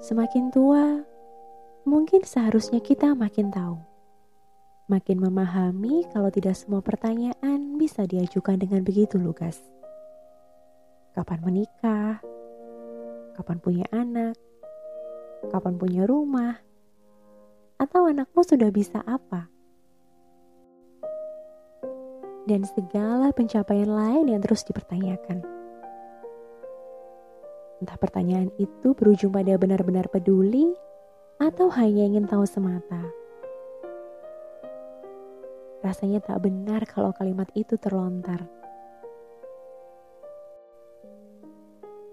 Semakin tua, mungkin seharusnya kita makin tahu. Makin memahami kalau tidak semua pertanyaan bisa diajukan dengan begitu lugas. Kapan menikah? Kapan punya anak? Kapan punya rumah? Atau anakmu sudah bisa apa? Dan segala pencapaian lain yang terus dipertanyakan. Entah pertanyaan itu berujung pada benar-benar peduli atau hanya ingin tahu semata. Rasanya tak benar kalau kalimat itu terlontar.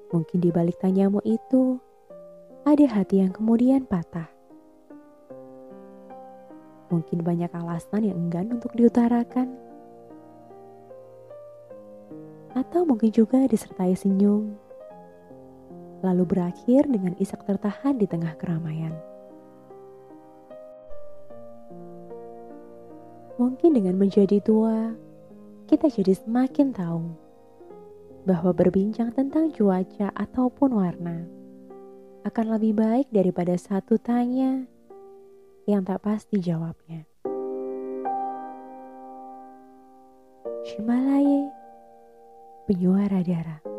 Mungkin di balik tanyamu itu ada hati yang kemudian patah. Mungkin banyak alasan yang enggan untuk diutarakan. Atau mungkin juga disertai senyum lalu berakhir dengan isak tertahan di tengah keramaian. Mungkin dengan menjadi tua, kita jadi semakin tahu bahwa berbincang tentang cuaca ataupun warna akan lebih baik daripada satu tanya yang tak pasti jawabnya. Shimalaye, penyuara darah.